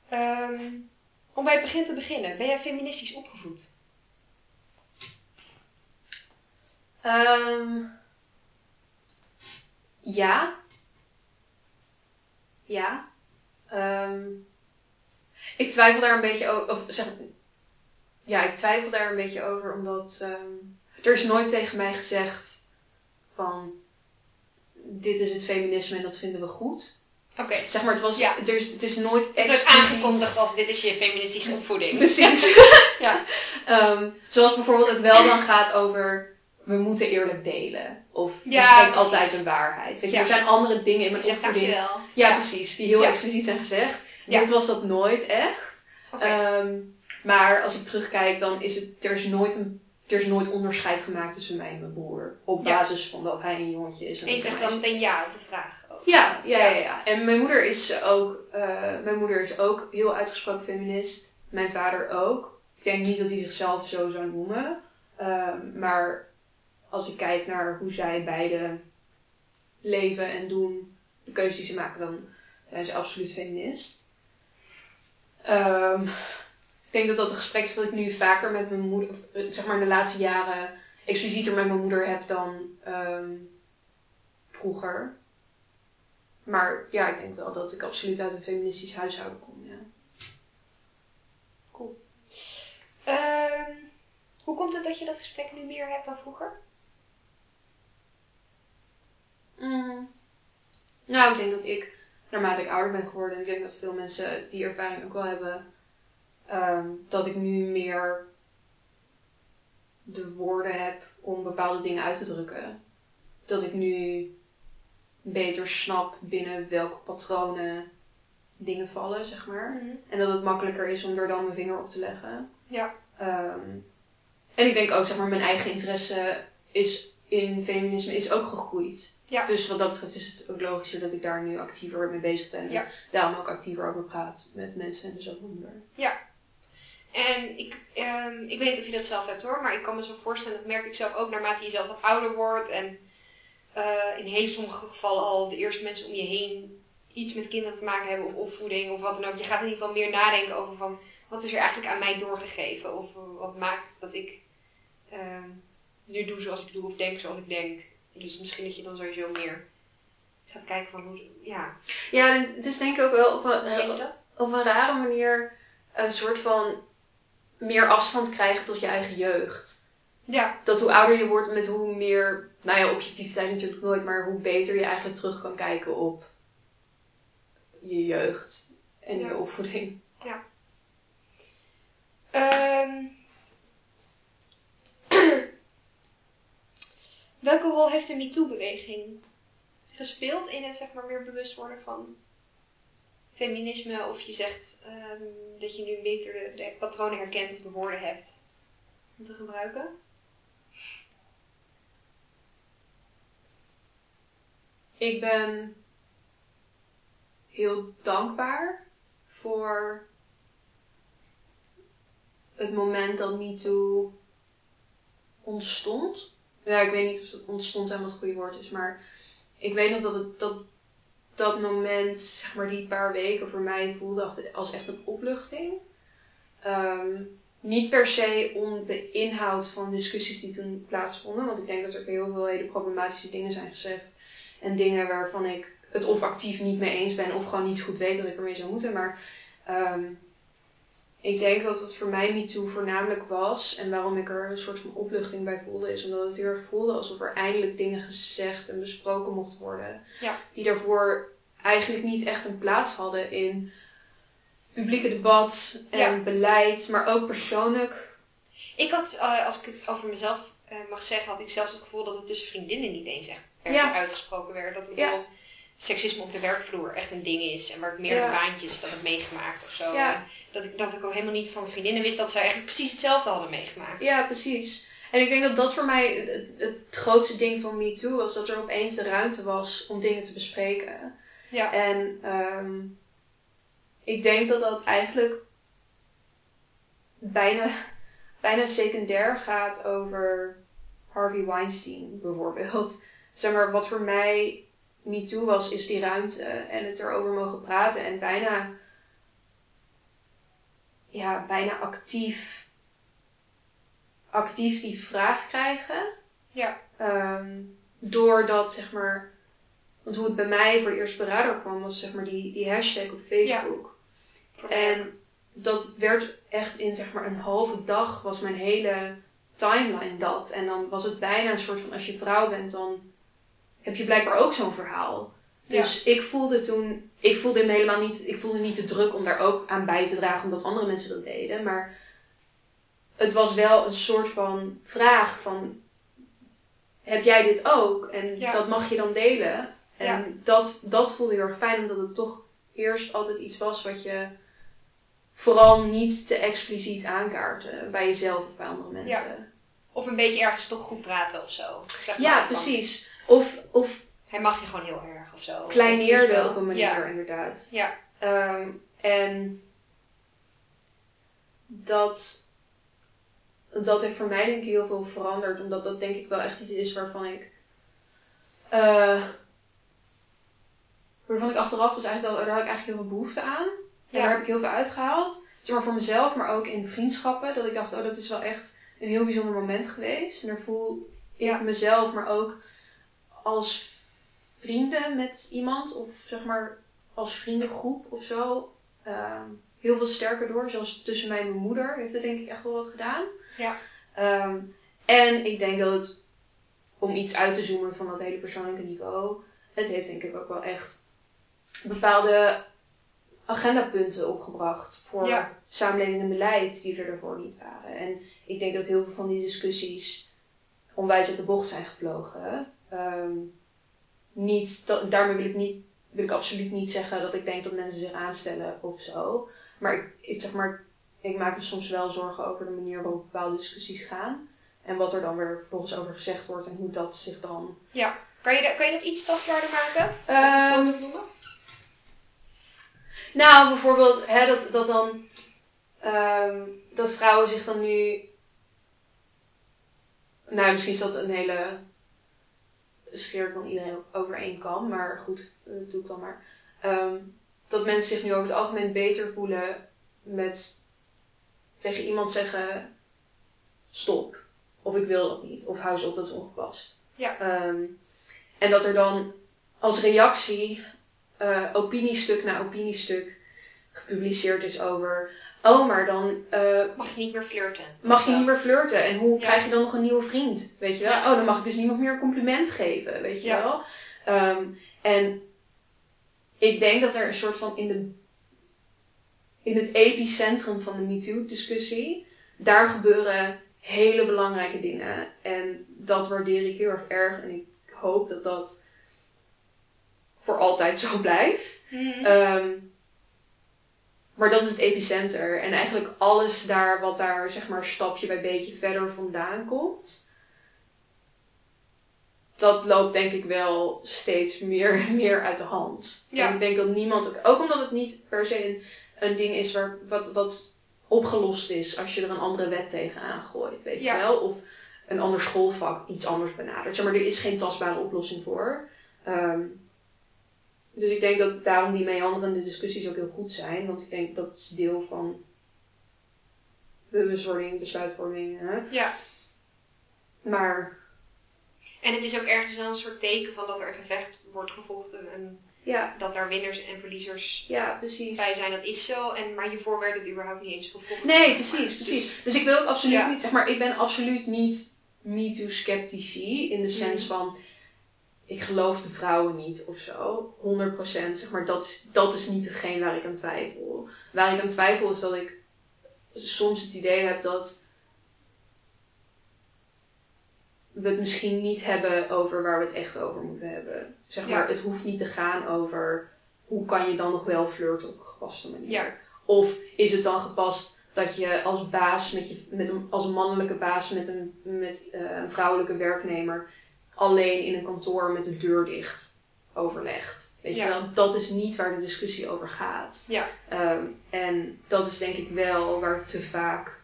Ehm, om bij het begin te beginnen. Ben jij feministisch opgevoed?
Ehm, ja. Ja. Ehm, ik twijfel daar een beetje over. Zeg, ja, ik twijfel daar een beetje over omdat ehm, er is nooit tegen mij gezegd van dit is het feminisme en dat vinden we goed.
Oké.
Zeg maar, het, was,
Ja.
er is, het is nooit
Het is nooit aangekondigd als dit is je feministische opvoeding.
Precies.
Ja.
Ehm, zoals bijvoorbeeld het wel dan gaat over we moeten eerlijk delen. Of
Ja, precies.
altijd de waarheid. Weet je,
Ja.
er zijn andere dingen in mijn opvoeding. Ja, precies. Die heel expliciet zijn gezegd. Dit was dat nooit echt.
Oké.
Ehm, maar als ik terugkijk, dan is het, er is nooit een er is nooit onderscheid gemaakt tussen mij en mijn broer. Op
Ja.
basis van dat hij een jongetje is.
en je
ik
zegt dan meteen ja op de vraag. ook.
Ja, ja, ja,
Ja.
ja. En mijn moeder is ook, eh, mijn moeder is ook heel uitgesproken feminist. Mijn vader ook. Ik denk niet dat hij zichzelf zo zou noemen. Ehm, maar als ik kijk naar hoe zij beide leven en doen, de keuzes die ze maken, dan zijn ze absoluut feminist. Ehm, ik denk dat dat een gesprek is dat ik nu vaker met mijn moeder, of eh, zeg maar in de laatste jaren, explicieter met mijn moeder heb dan ehm, vroeger. Maar ja, ik denk wel dat ik absoluut uit een feministisch huishouden kom. Ja.
Ehm, hoe komt het dat je dat gesprek nu meer hebt dan vroeger?
Mm. Nou, ik denk dat ik, naarmate ik ouder ben geworden, en ik denk dat veel mensen die ervaring ook wel hebben, ehm, dat ik nu meer de woorden heb om bepaalde dingen uit te drukken. Dat ik nu beter snap binnen welke patronen dingen vallen, zeg maar. En dat het makkelijker is om er dan mijn vinger op te leggen.
Ja.
Ehm, en ik denk ook, zeg maar, mijn eigen interesse is in feminisme is ook gegroeid.
Ja.
Dus wat dat betreft is het ook logischer dat ik daar nu actiever mee bezig ben.
Ja.
En daarom ook actiever over praat met mensen en dus ook mijn moeder.
En ik, ehm, ik weet niet of je dat zelf hebt hoor, maar ik kan me zo voorstellen, dat merk ik zelf ook naarmate je zelf wat ouder wordt en eh, in heel sommige gevallen al de eerste mensen om je heen iets met kinderen te maken hebben of opvoeding of wat dan ook. Je gaat in ieder geval meer nadenken over van wat is er eigenlijk aan mij doorgegeven of eh, wat maakt dat ik ehm, nu doe zoals ik doe of denk zoals ik denk. Dus misschien dat je dan sowieso meer gaat kijken van hoe, ja,
Ja, het is denk ik ook wel op een, op een rare manier een soort van meer afstand krijgen tot je eigen jeugd.
Ja,
Dat hoe ouder je wordt, met hoe meer, nou ja, objectiviteit natuurlijk nooit, maar hoe beter je eigenlijk terug kan kijken op je jeugd en
Ja.
je opvoeding.
Ehm, welke rol heeft de MeToo-beweging gespeeld in het zeg maar meer bewust worden van feminisme? Of je zegt ehm, dat je nu beter de, patronen herkent of de woorden hebt om te gebruiken?
Ik ben heel dankbaar voor het moment dat MeToo ontstond. Ja, ik weet niet of het ontstond helemaal het goede woord is, maar ik weet nog dat het, dat, dat moment, zeg maar die paar weken voor mij voelde als echt een opluchting. Ehm, niet per se om de inhoud van discussies die toen plaatsvonden, want ik denk dat er heel veel hele problematische dingen zijn gezegd. En dingen waarvan ik het of actief niet mee eens ben, of gewoon niet goed weet dat ik ermee zou moeten. Maar um, ik denk dat het voor mij MeToo voornamelijk was. En waarom ik er een soort van opluchting bij voelde, is omdat het heel erg voelde alsof er eindelijk dingen gezegd en besproken mochten worden.
Ja.
Die daarvoor eigenlijk niet echt een plaats hadden in publieke debat en beleid, maar ook persoonlijk.
Ik had, uh, als ik het over mezelf uh, mag zeggen, had ik zelfs het gevoel dat het tussen vriendinnen niet eens echt ja. uitgesproken werd. Dat bijvoorbeeld seksisme op de werkvloer echt een ding is. En waar ik meerdere baantjes dat heb meegemaakt of zo. Dat, ik, dat ik ook helemaal niet van vriendinnen wist dat zij eigenlijk precies hetzelfde hadden meegemaakt.
Ja, precies. En ik denk dat dat voor mij het, het grootste ding van MeToo was. Dat er opeens de ruimte was om dingen te bespreken.
Ja.
En um, ik denk dat dat eigenlijk bijna, bijna secundair gaat over Harvey Weinstein bijvoorbeeld. Zeg maar, wat voor mij MeToo was, is die ruimte en het erover mogen praten en bijna, ja, bijna actief, actief die vraag krijgen.
Ja.
Um, doordat, zeg maar, want hoe het bij mij voor eerst bij radar kwam, was zeg maar die, die hashtag op Facebook. Ja. En dat werd echt in zeg maar een halve dag was mijn hele timeline dat. En dan was het bijna een soort van als je vrouw bent, dan heb je blijkbaar ook zo'n verhaal. Dus ik voelde toen, ik voelde me helemaal niet, ik voelde niet de druk om daar ook aan bij te dragen omdat andere mensen dat deden. Maar het was wel een soort van vraag van, heb jij dit ook? En dat mag je dan delen. En dat, dat voelde heel erg fijn omdat het toch eerst altijd iets was wat je vooral niet te expliciet aankaarten bij jezelf of bij andere mensen.
Of een beetje ergens toch goed praten of zo.
Zeg maar ja, precies. Of, of
hij mag je gewoon heel erg of zo.
Kleineerde op een manier, inderdaad.
Ja.
Um, en dat, dat heeft voor mij denk ik heel veel veranderd. Omdat dat denk ik wel echt iets is waarvan ik. Uh, waarvan ik achteraf was eigenlijk, daar had ik eigenlijk heel veel behoefte aan. En daar heb ik heel veel uitgehaald. Zeg maar voor mezelf, maar ook in vriendschappen. Dat ik dacht, oh dat is wel echt een heel bijzonder moment geweest. En daar voel ik mezelf, maar ook als vrienden met iemand, of zeg maar als vriendengroep of zo, uh, heel veel sterker door. Zoals tussen mij en mijn moeder heeft het denk ik echt wel wat gedaan.
Ja.
Um, en ik denk dat het, om iets uit te zoomen van dat hele persoonlijke niveau, het heeft denk ik ook wel echt bepaalde agendapunten opgebracht voor ja. samenleving en beleid die er daarvoor niet waren. En ik denk dat heel veel van die discussies onwijs uit de bocht zijn gevlogen. Um, niet, daarmee wil ik niet, wil ik absoluut niet zeggen dat ik denk dat mensen zich aanstellen of zo. Maar ik, ik zeg maar, ik maak me soms wel zorgen over de manier waarop bepaalde discussies gaan. En wat er dan weer vervolgens over gezegd wordt en hoe dat zich dan.
Ja, kan je, kan je dat iets tastbaarder maken?
Um, nou, bijvoorbeeld hè, dat, dat dan. Um, dat vrouwen zich dan nu. Nou, misschien is dat een hele scheer ik dan iedereen over één kan, maar goed, dat doe ik dan maar. Um, dat mensen zich nu over het algemeen beter voelen met tegen iemand zeggen: stop. Of ik wil dat niet. Of hou eens op, dat is ongepast.
Ja.
Um, en dat er dan als reactie uh, opiniestuk na opiniestuk gepubliceerd is over Oh, maar dan... Uh,
mag je niet meer flirten.
Mag je niet meer flirten. En hoe krijg je dan nog een nieuwe vriend? Weet je wel? Oh, dan mag ik dus niemand meer een compliment geven. Weet je wel? Um, en ik denk dat er een soort van in de... In het epicentrum van de MeToo-discussie... Daar gebeuren hele belangrijke dingen. En dat waardeer ik heel erg erg. En ik hoop dat dat voor altijd zo blijft. Ehm, maar dat is het epicenter. En eigenlijk alles daar wat daar zeg maar stapje bij beetje verder vandaan komt. Dat loopt denk ik wel steeds meer en meer uit de hand.
Ja.
En ik denk dat niemand, ook, omdat het niet per se een, een ding is waar, wat, wat opgelost is als je er een andere wet tegenaan gooit. Weet
Ja.
je wel? Of een ander schoolvak iets anders benadert. Zeg maar, er is geen tastbare oplossing voor. Ehm, dus ik denk dat daarom die meanderende discussies ook heel goed zijn. Want ik denk dat is deel van bewustwording, besluitvorming. Hè?
Ja.
Maar
En het is ook ergens wel een soort teken van dat er een gevecht wordt gevochten en
ja,
dat daar winnaars en verliezers
ja, precies.
bij zijn. Dat is zo. En, maar hiervoor werd het überhaupt niet eens gevochten.
Nee,
Maar-
precies,
dus-
precies. Dus ik wil absoluut
Ja.
niet, zeg maar, ik ben absoluut niet MeToo-sceptici. In de sens
Mhm.
van, ik geloof de vrouwen niet of zo. 100%, zeg maar, dat is, dat is niet hetgeen waar ik aan twijfel. Waar ik aan twijfel is dat ik soms het idee heb dat we het misschien niet hebben over waar we het echt over moeten hebben. Zeg maar,
Ja.
het hoeft niet te gaan over hoe kan je dan nog wel flirten op een gepaste manier.
Ja.
Of is het dan gepast dat je als baas, met je, met een, als een mannelijke baas met, een, met eh, een vrouwelijke werknemer alleen in een kantoor met de deur dicht overlegt? Weet
Ja.
je wel, dat is niet waar de discussie over gaat.
Ja.
Ehm, en dat is denk ik wel waar te vaak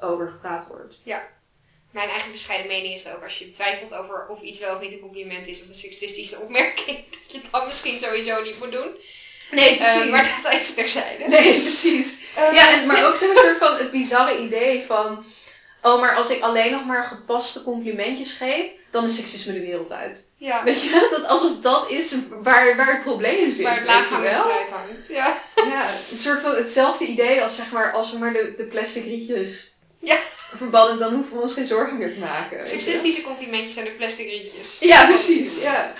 over gepraat wordt.
Mijn eigen bescheiden mening is ook, als je twijfelt over of iets wel of niet een compliment is of een seksistische opmerking, dat je het dan misschien sowieso niet moet doen.
Nee,
Eh, maar dat even terzijde.
Nee, precies.
Eh,
Ja, en, maar ook zo'n soort van het bizarre idee van... Oh, maar als ik alleen nog maar gepaste complimentjes geef, dan is seksisme de wereld uit.
ja,
Weet je? Dat alsof dat is waar, waar het probleem zit.
waar het laaghangend hangt. Ja.
Ja, een soort van hetzelfde idee als zeg maar, als we maar de, de plastic rietjes
Ja.
verbannen, dan hoeven we ons geen zorgen meer te maken.
Seksistische complimentjes zijn de plastic rietjes.
Ja, precies. Ja.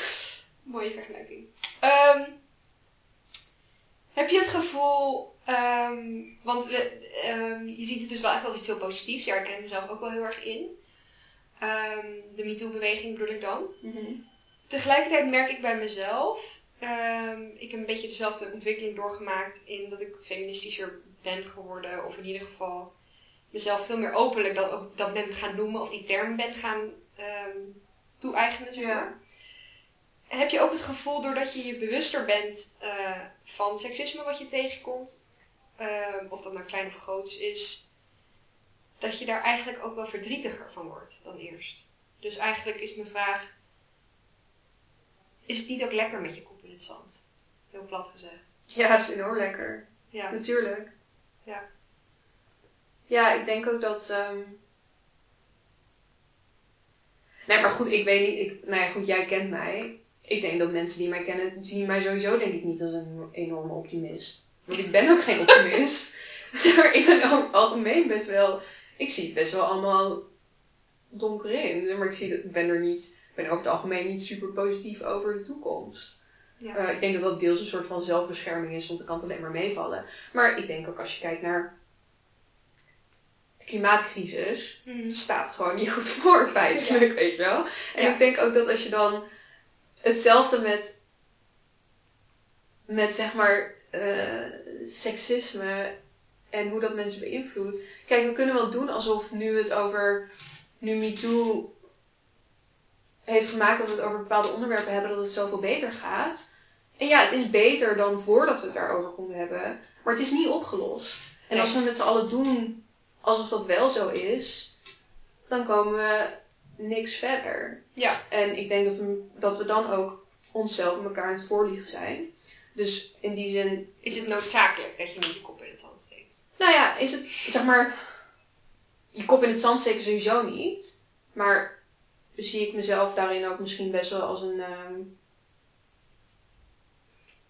Mooie vergelijking. Ehm, heb je het gevoel, ehm, want we, ehm, je ziet het dus wel echt als iets heel positiefs. Ja, ik ken mezelf ook wel heel erg in. Ehm, de MeToo-beweging bedoel ik dan.
Mhm.
Tegelijkertijd merk ik bij mezelf, ehm, ik heb een beetje dezelfde ontwikkeling doorgemaakt in dat ik feministischer ben geworden. Of in ieder geval mezelf veel meer openlijk dat, ook, dat ben gaan noemen of die term ben gaan toe-eigenen. Zeg
Ja.
Heb je ook het gevoel, doordat je je bewuster bent eh, van seksisme wat je tegenkomt, ehm, of dat nou klein of groots is, dat je daar eigenlijk ook wel verdrietiger van wordt dan eerst? Dus eigenlijk is mijn vraag, is het niet ook lekker met je kop in het zand? Heel plat gezegd.
Ja, is enorm lekker.
Ja.
Natuurlijk.
Ja.
Ja, ik denk ook dat. ehm Nee, maar goed, ik weet niet. Ik, nou ja, goed, jij kent mij. Ik denk dat mensen die mij kennen, zien mij sowieso denk ik niet als een enorme optimist. Want ik ben ook geen optimist. maar ik ben over het algemeen best wel. Ik zie het best wel allemaal donker in. Maar ik zie dat, ik ben er niet. Ik ben over het algemeen niet super positief over de toekomst.
Ja.
Eh, ik denk dat dat deels een soort van zelfbescherming is, want ik kan het alleen maar meevallen. Maar ik denk ook als je kijkt naar de klimaatcrisis,
Mhm.
staat gewoon niet goed voor, feitelijk, weet je wel. En
Ja.
ik denk ook dat als je dan hetzelfde met, met zeg maar, seksisme en hoe dat mensen beïnvloedt. Kijk, we kunnen wel doen alsof nu het over, nu MeToo heeft gemaakt dat we het over bepaalde onderwerpen hebben, dat het zoveel beter gaat. En ja, het is beter dan voordat we het daarover konden hebben. Maar het is niet opgelost. En als we met z'n allen doen alsof dat wel zo is, dan komen we niks verder.
Ja.
En ik denk dat we, dat we dan ook onszelf en elkaar aan het voorliegen zijn. Dus in die zin,
Is het noodzakelijk dat je niet je kop in het zand steekt?
nou ja, is het zeg maar, je kop in het zand steken sowieso niet. Maar zie ik mezelf daarin ook misschien best wel als een ehm,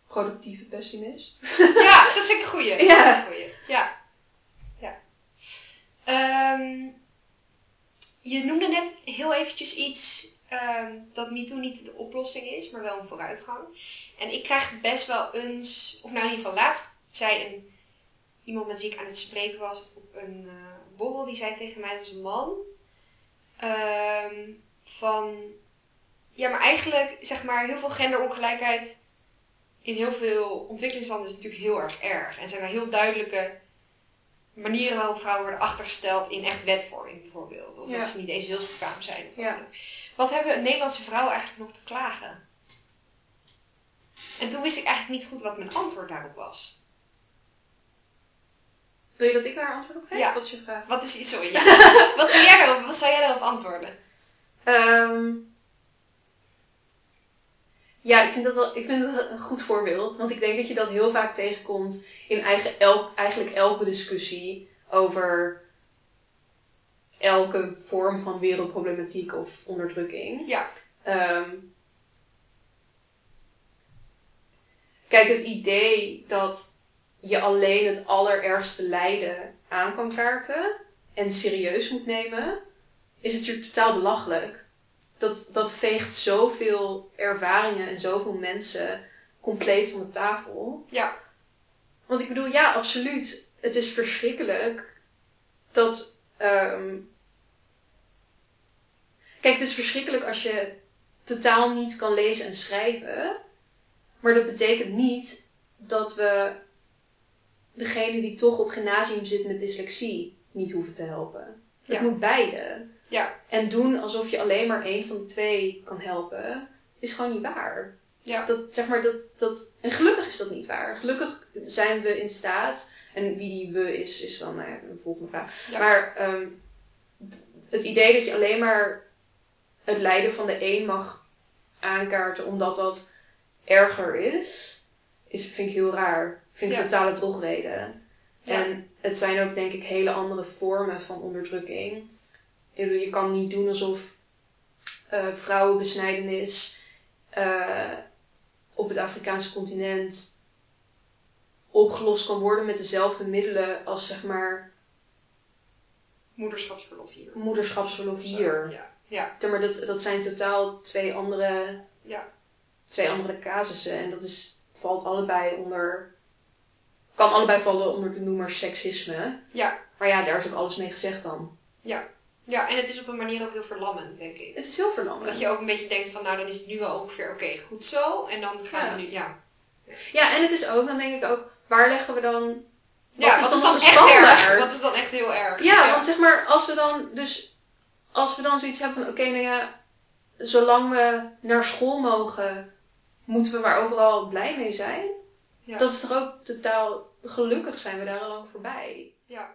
productieve pessimist.
Ja, dat vind ik een goeie.
Ja.
een goeie. Ja. ja. Ehm, je noemde net heel eventjes iets ehm, dat MeToo niet de oplossing is, maar wel een vooruitgang. En ik krijg best wel eens, of nou in ieder geval laatst zei een, iemand met wie ik aan het spreken was op een eh, borrel, die zei tegen mij als man, ehm, van ja, maar eigenlijk, zeg maar, heel veel genderongelijkheid in heel veel ontwikkelingslanden is natuurlijk heel erg erg. En zijn er heel duidelijke manieren waarop vrouwen worden achtergesteld in echt wetvorming bijvoorbeeld. Of
Ja.
dat ze niet eens wilsbekwaam zijn.
Ja.
Wat hebben Nederlandse vrouwen eigenlijk nog te klagen? En toen wist ik eigenlijk niet goed wat mijn antwoord daarop was.
Wil je dat ik daar antwoord op geef?
Ja.
Wat is je vraag?
Wat is iets? Ja. wat, zou jij daarop, wat zou jij daarop antwoorden?
Ehm, ja, ik vind, dat wel, ik vind het een goed voorbeeld. Want ik denk dat je dat heel vaak tegenkomt in eigen, eigenlijk elke discussie over elke vorm van wereldproblematiek of onderdrukking.
Ja.
Ehm, kijk, het idee dat je alleen het allerergste lijden aan kan kaarten en serieus moet nemen, is natuurlijk totaal belachelijk. Dat, dat veegt zoveel ervaringen en zoveel mensen compleet van de tafel.
Ja.
Want ik bedoel, ja, absoluut. Het is verschrikkelijk dat. ehm, Kijk, het is verschrikkelijk als je totaal niet kan lezen en schrijven. Maar dat betekent niet dat we degene die toch op gymnasium zit met dyslexie niet hoeven te helpen. Het
Ja.
moet beide.
Ja.
En doen alsof je alleen maar één van de twee kan helpen, is gewoon niet waar.
Ja.
Dat, zeg maar, dat, dat, en gelukkig is dat niet waar. Gelukkig zijn we in staat, en wie die we is, is dan nou ja, een volgende vraag.
Ja.
Maar ehm, het idee dat je alleen maar het lijden van de een mag aankaarten omdat dat erger is, is vind ik heel raar. Vind ik
Ja.
totale drogreden.
Ja.
En het zijn ook denk ik hele andere vormen van onderdrukking. Je kan niet doen alsof eh, vrouwenbesnijdenis eh, op het Afrikaanse continent opgelost kan worden met dezelfde middelen als zeg maar
Moederschapsverlof hier.
moederschapsverlof hier.
Ja. Ja.
Ja, Maar dat, dat zijn totaal twee andere,
Ja.
Twee andere casussen. En dat is, valt allebei onder. Kan allebei vallen onder de noemer seksisme.
Ja.
Maar ja, daar is ook alles mee gezegd dan.
Ja, en het is op een manier ook heel verlammend, denk ik.
Het is heel verlammend.
Dat je ook een beetje denkt van, nou dan is het nu wel ongeveer oké, goed zo. En dan gaan
Ja.
we nu, ja.
Ja, en het is ook, dan denk ik ook, waar leggen we dan.
ja, wat is dan echt
standaard?
erg? Wat is dan echt heel erg?
Ja, want zeg maar, als we dan dus, als we dan zoiets hebben van, oké, nou ja, zolang we naar school mogen, moeten we maar overal blij mee zijn.
Ja.
Dat is toch ook totaal, gelukkig zijn we daar al lang voorbij.
Ja.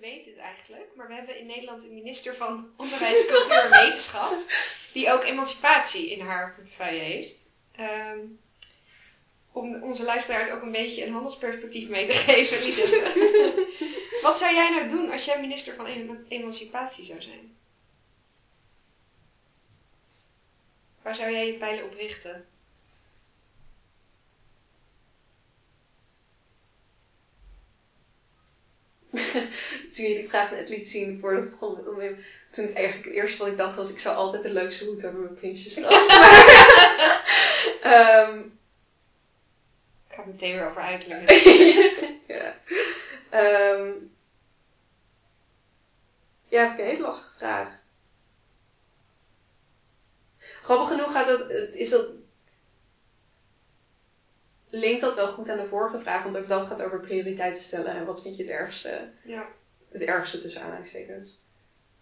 Mensen weten het eigenlijk, maar we hebben in Nederland een minister van Onderwijs, Cultuur en Wetenschap, die ook emancipatie in haar portefeuille heeft. Ehm, om onze luisteraars ook een beetje een handelsperspectief mee te geven, Lisette. Wat zou jij nou doen als jij minister van Eman- Emancipatie zou zijn? Waar zou jij je pijlen op richten?
Toen je die vraag net liet zien voor de volgende toen eigenlijk het eerste wat ik dacht was, ik zou altijd de leukste hoed hebben met prinsjesstaf. Ehm
Ik ga het meteen weer over uiterlijk.
ja. Ehm ja, vind ik een hele lastige vraag. Grappig genoeg gaat dat, is dat, linkt dat wel goed aan de vorige vraag, want ook dat gaat over prioriteiten stellen en wat vind je het ergste.
Ja.
Het ergste tussen aanhalingstekens.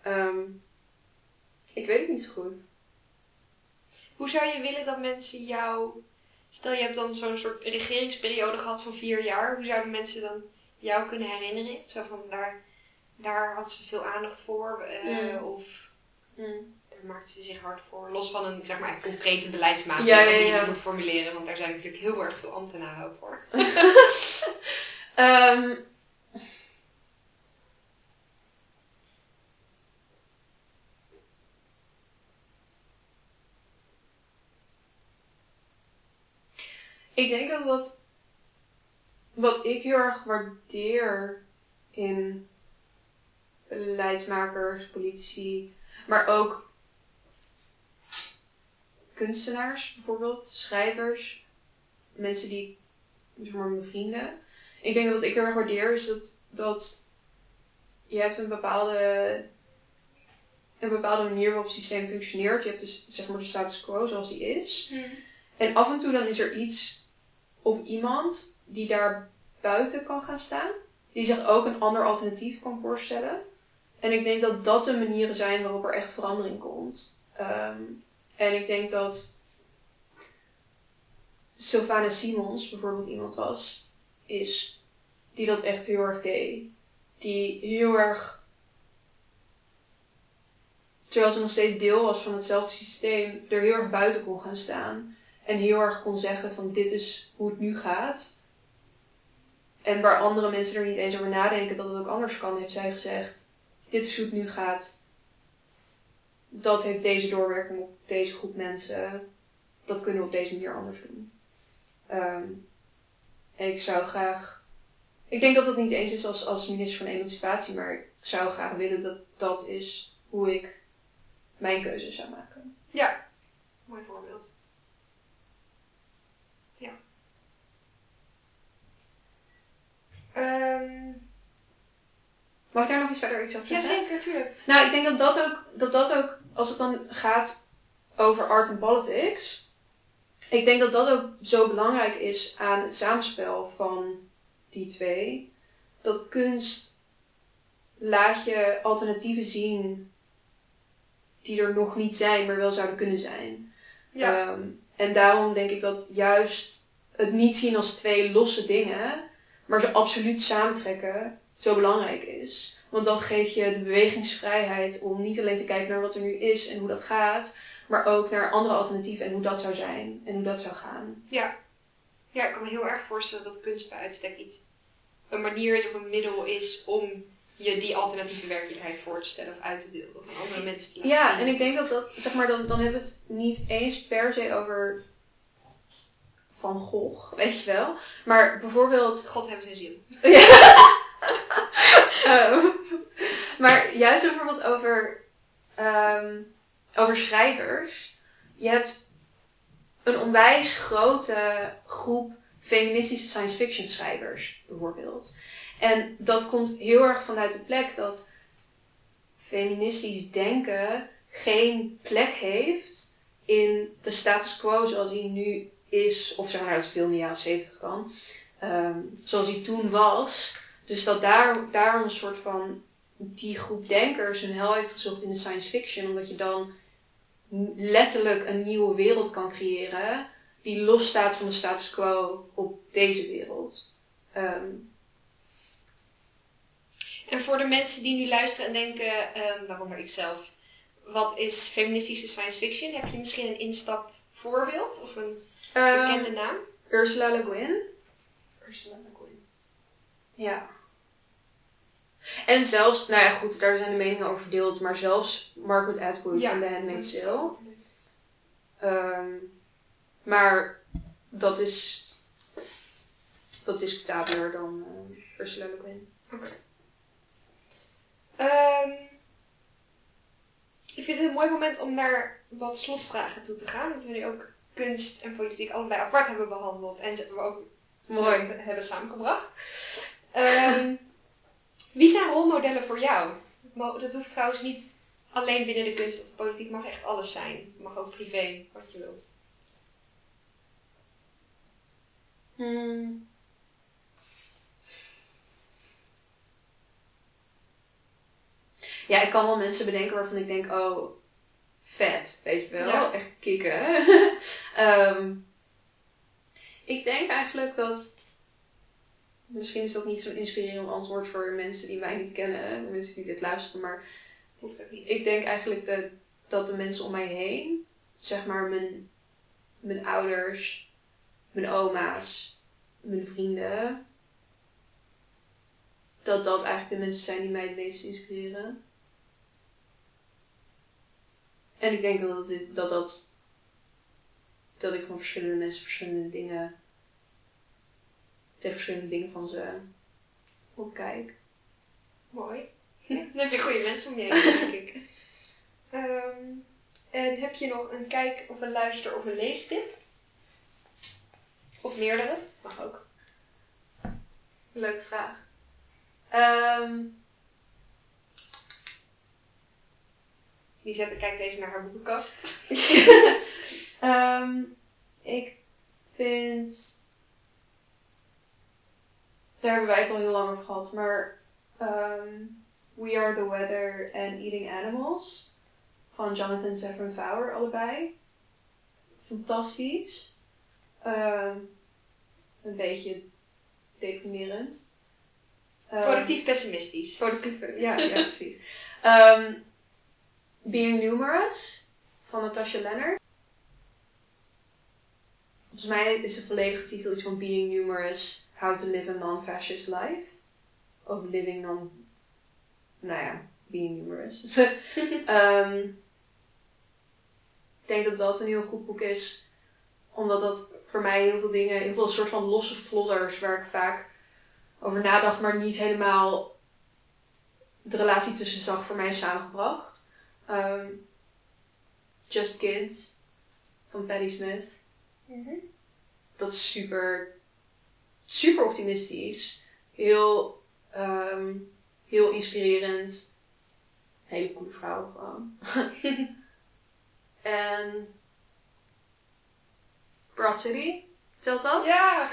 Ehm ik weet het niet zo goed.
Hoe zou je willen dat mensen jou. Stel je hebt dan zo'n soort regeringsperiode gehad van vier jaar. Hoe zouden mensen dan jou kunnen herinneren? Zo van daar, daar had ze veel aandacht voor. eh,
Mm.
Of
Mm.
Daar maakte ze zich hard voor. Los van een zeg maar, concrete beleidsmaat
Ja, ja,
die je moet formuleren. Want daar zijn natuurlijk heel erg veel ambtenaren ook voor.
Ehm, ik denk dat wat, wat ik heel erg waardeer in beleidsmakers, politici, maar ook kunstenaars bijvoorbeeld, schrijvers, mensen die, zeg maar mijn vrienden. Ik denk dat wat ik heel erg waardeer is dat, dat je hebt een bepaalde, een bepaalde manier waarop het systeem functioneert. Je hebt dus zeg maar de status quo zoals die is. En af en toe dan is er iets of iemand die daar buiten kan gaan staan. Die zich ook een ander alternatief kan voorstellen. En ik denk dat dat de manieren zijn waarop er echt verandering komt. Ehm, en ik denk dat Sylvana Simons bijvoorbeeld iemand was, is, die dat echt heel erg deed. Die heel erg, terwijl ze nog steeds deel was van hetzelfde systeem, er heel erg buiten kon gaan staan. En heel erg kon zeggen van dit is hoe het nu gaat. En waar andere mensen er niet eens over nadenken dat het ook anders kan, heeft zij gezegd: dit is hoe het nu gaat. Dat heeft deze doorwerking op deze groep mensen. Dat kunnen we op deze manier anders doen. Ehm, en ik zou graag. Ik denk dat dat niet eens is als, als minister van Emancipatie, maar ik zou graag willen dat dat is hoe ik mijn keuze zou maken.
Ja, mooi voorbeeld. Ja. Ehm,
Mag ik daar nog iets verder iets over
ja,
zeggen?
zeker, tuurlijk.
Nou, ik denk dat dat ook, dat dat ook, als het dan gaat over art en politics, ik denk dat dat ook zo belangrijk is aan het samenspel van die twee. Dat kunst laat je alternatieven zien die er nog niet zijn, maar wel zouden kunnen zijn.
Ja.
Ehm, en daarom denk ik dat juist het niet zien als twee losse dingen, maar ze absoluut samentrekken, zo belangrijk is. Want dat geeft je de bewegingsvrijheid om niet alleen te kijken naar wat er nu is en hoe dat gaat, maar ook naar andere alternatieven en hoe dat zou zijn en hoe dat zou gaan.
Ja. Ja, ik kan me heel erg voorstellen dat kunst bij uitstek iets een manier is of een middel is om je die alternatieve werkelijkheid voor te stellen of uit te beelden of andere mensen te laten
Ja,
zien.
en ik denk dat dat, zeg maar, dan, dan hebben we het niet eens per se over Van Gogh, weet je wel. Maar bijvoorbeeld
God hebben zijn ziel.
Ehm, maar juist bijvoorbeeld over, ehm, over schrijvers. Je hebt een onwijs grote groep feministische science fiction schrijvers, bijvoorbeeld. En dat komt heel erg vanuit de plek dat feministisch denken geen plek heeft in de status quo zoals die nu is, of zeg maar, veel in de jaren 70 dan, ehm, zoals die toen was. Dus dat daar, daarom een soort van die groep denkers hun hel heeft gezocht in de science fiction, omdat je dan letterlijk een nieuwe wereld kan creëren die losstaat van de status quo op deze wereld. Ehm,
En voor de mensen die nu luisteren en denken, ehm, waaronder ik zelf, wat is feministische science fiction? Heb je misschien een instapvoorbeeld of een
ehm,
bekende naam?
Ursula Le Guin.
Ursula Le Guin.
Ja. En zelfs, nou ja goed, daar zijn de meningen over verdeeld, maar zelfs Margaret Atwood in The Handmaid's Tale. Ehm, maar dat is wat discutabeler dan eh, Ursula Le Guin.
Ehm, ik vind het een mooi moment om naar wat slotvragen toe te gaan. Dat we nu ook kunst en politiek allebei apart hebben behandeld. En ze we ook
Mooi.
hebben samengebracht. Ehm, wie zijn rolmodellen voor jou? Dat hoeft trouwens niet alleen binnen de kunst of de politiek. mag echt alles zijn. Het mag ook privé, wat je wil.
Hmm. Ja, ik kan wel mensen bedenken waarvan ik denk, oh, vet, weet je wel.
Ja.
Echt kicken. Ehm, ik denk eigenlijk dat, misschien is dat niet zo'n inspirerend antwoord voor mensen die mij niet kennen, mensen die dit luisteren, maar
Hoeft ook niet.
ik denk eigenlijk dat, dat de mensen om mij heen, zeg maar mijn, mijn ouders, mijn oma's, mijn vrienden, dat dat eigenlijk de mensen zijn die mij het meest inspireren. En ik denk dat dit- dat, dat, dat ik van verschillende mensen verschillende dingen, tegen verschillende dingen van ze opkijk.
Mooi. Dan heb je goede mensen om je heen, denk ik. Ehm, en heb je nog een kijk- of een luister- of een leestip? Of meerdere? Mag ook.
Leuke vraag. Ehm,
Die zette kijkt even naar haar boekenkast.
Ehm, ik vind. Daar hebben wij het al heel lang over gehad, maar. ehm, We Are the Weather en Eating Animals van Jonathan Safran Foer, allebei. Fantastisch. Ehm, een beetje deprimerend. Ehm,
Productief pessimistisch.
Positief, ja, ja precies. Being Numerous van Natasha Leonard. Volgens mij is de volledige titel iets van Being Numerous, How to Live a Non-Fascist Life. Of Living Non... Nou ja, Being Numerous. Ehm, ik denk dat dat een heel goed boek is. Omdat dat voor mij heel veel dingen, heel veel soort van losse vlodders waar ik vaak over nadacht, maar niet helemaal de relatie tussen zag voor mij samengebracht. Ehm, Just Kids van Patti Smith.
Mhm.
Dat is super, super optimistisch. Heel, ehm, heel inspirerend. Hele coole vrouw gewoon. en Broad City, telt dat?
Ja!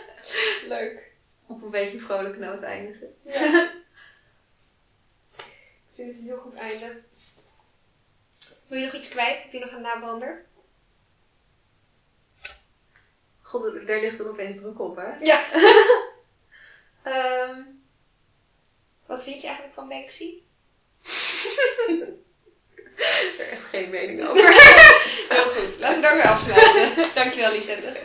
Leuk.
Op een beetje een vrolijke noot eindigen.
Ja. Ik vind het een heel goed einde. Wil je nog iets kwijt? Heb je nog een nabrander?
God, daar ligt dan opeens druk op, hè?
Ja.
Ehm,
Wat vind je eigenlijk van Banksy?
ik heb er echt geen mening over.
Heel goed. Laten we daarmee afsluiten. Dankjewel Lisette.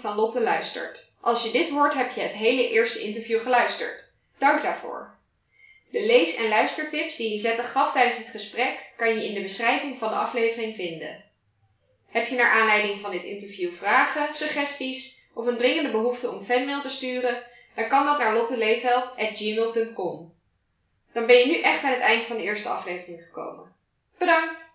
Van Lotte Luistert. Als je dit hoort, heb je het hele eerste interview geluisterd. Dank daarvoor. De lees- en luistertips die Lisette gaf tijdens het gesprek kan je in de beschrijving van de aflevering vinden. Heb je naar aanleiding van dit interview vragen, suggesties of een dringende behoefte om fanmail te sturen, dan kan dat naar lotteleeveld.gmail.com. Dan ben je nu echt aan het eind van de eerste aflevering gekomen. Bedankt!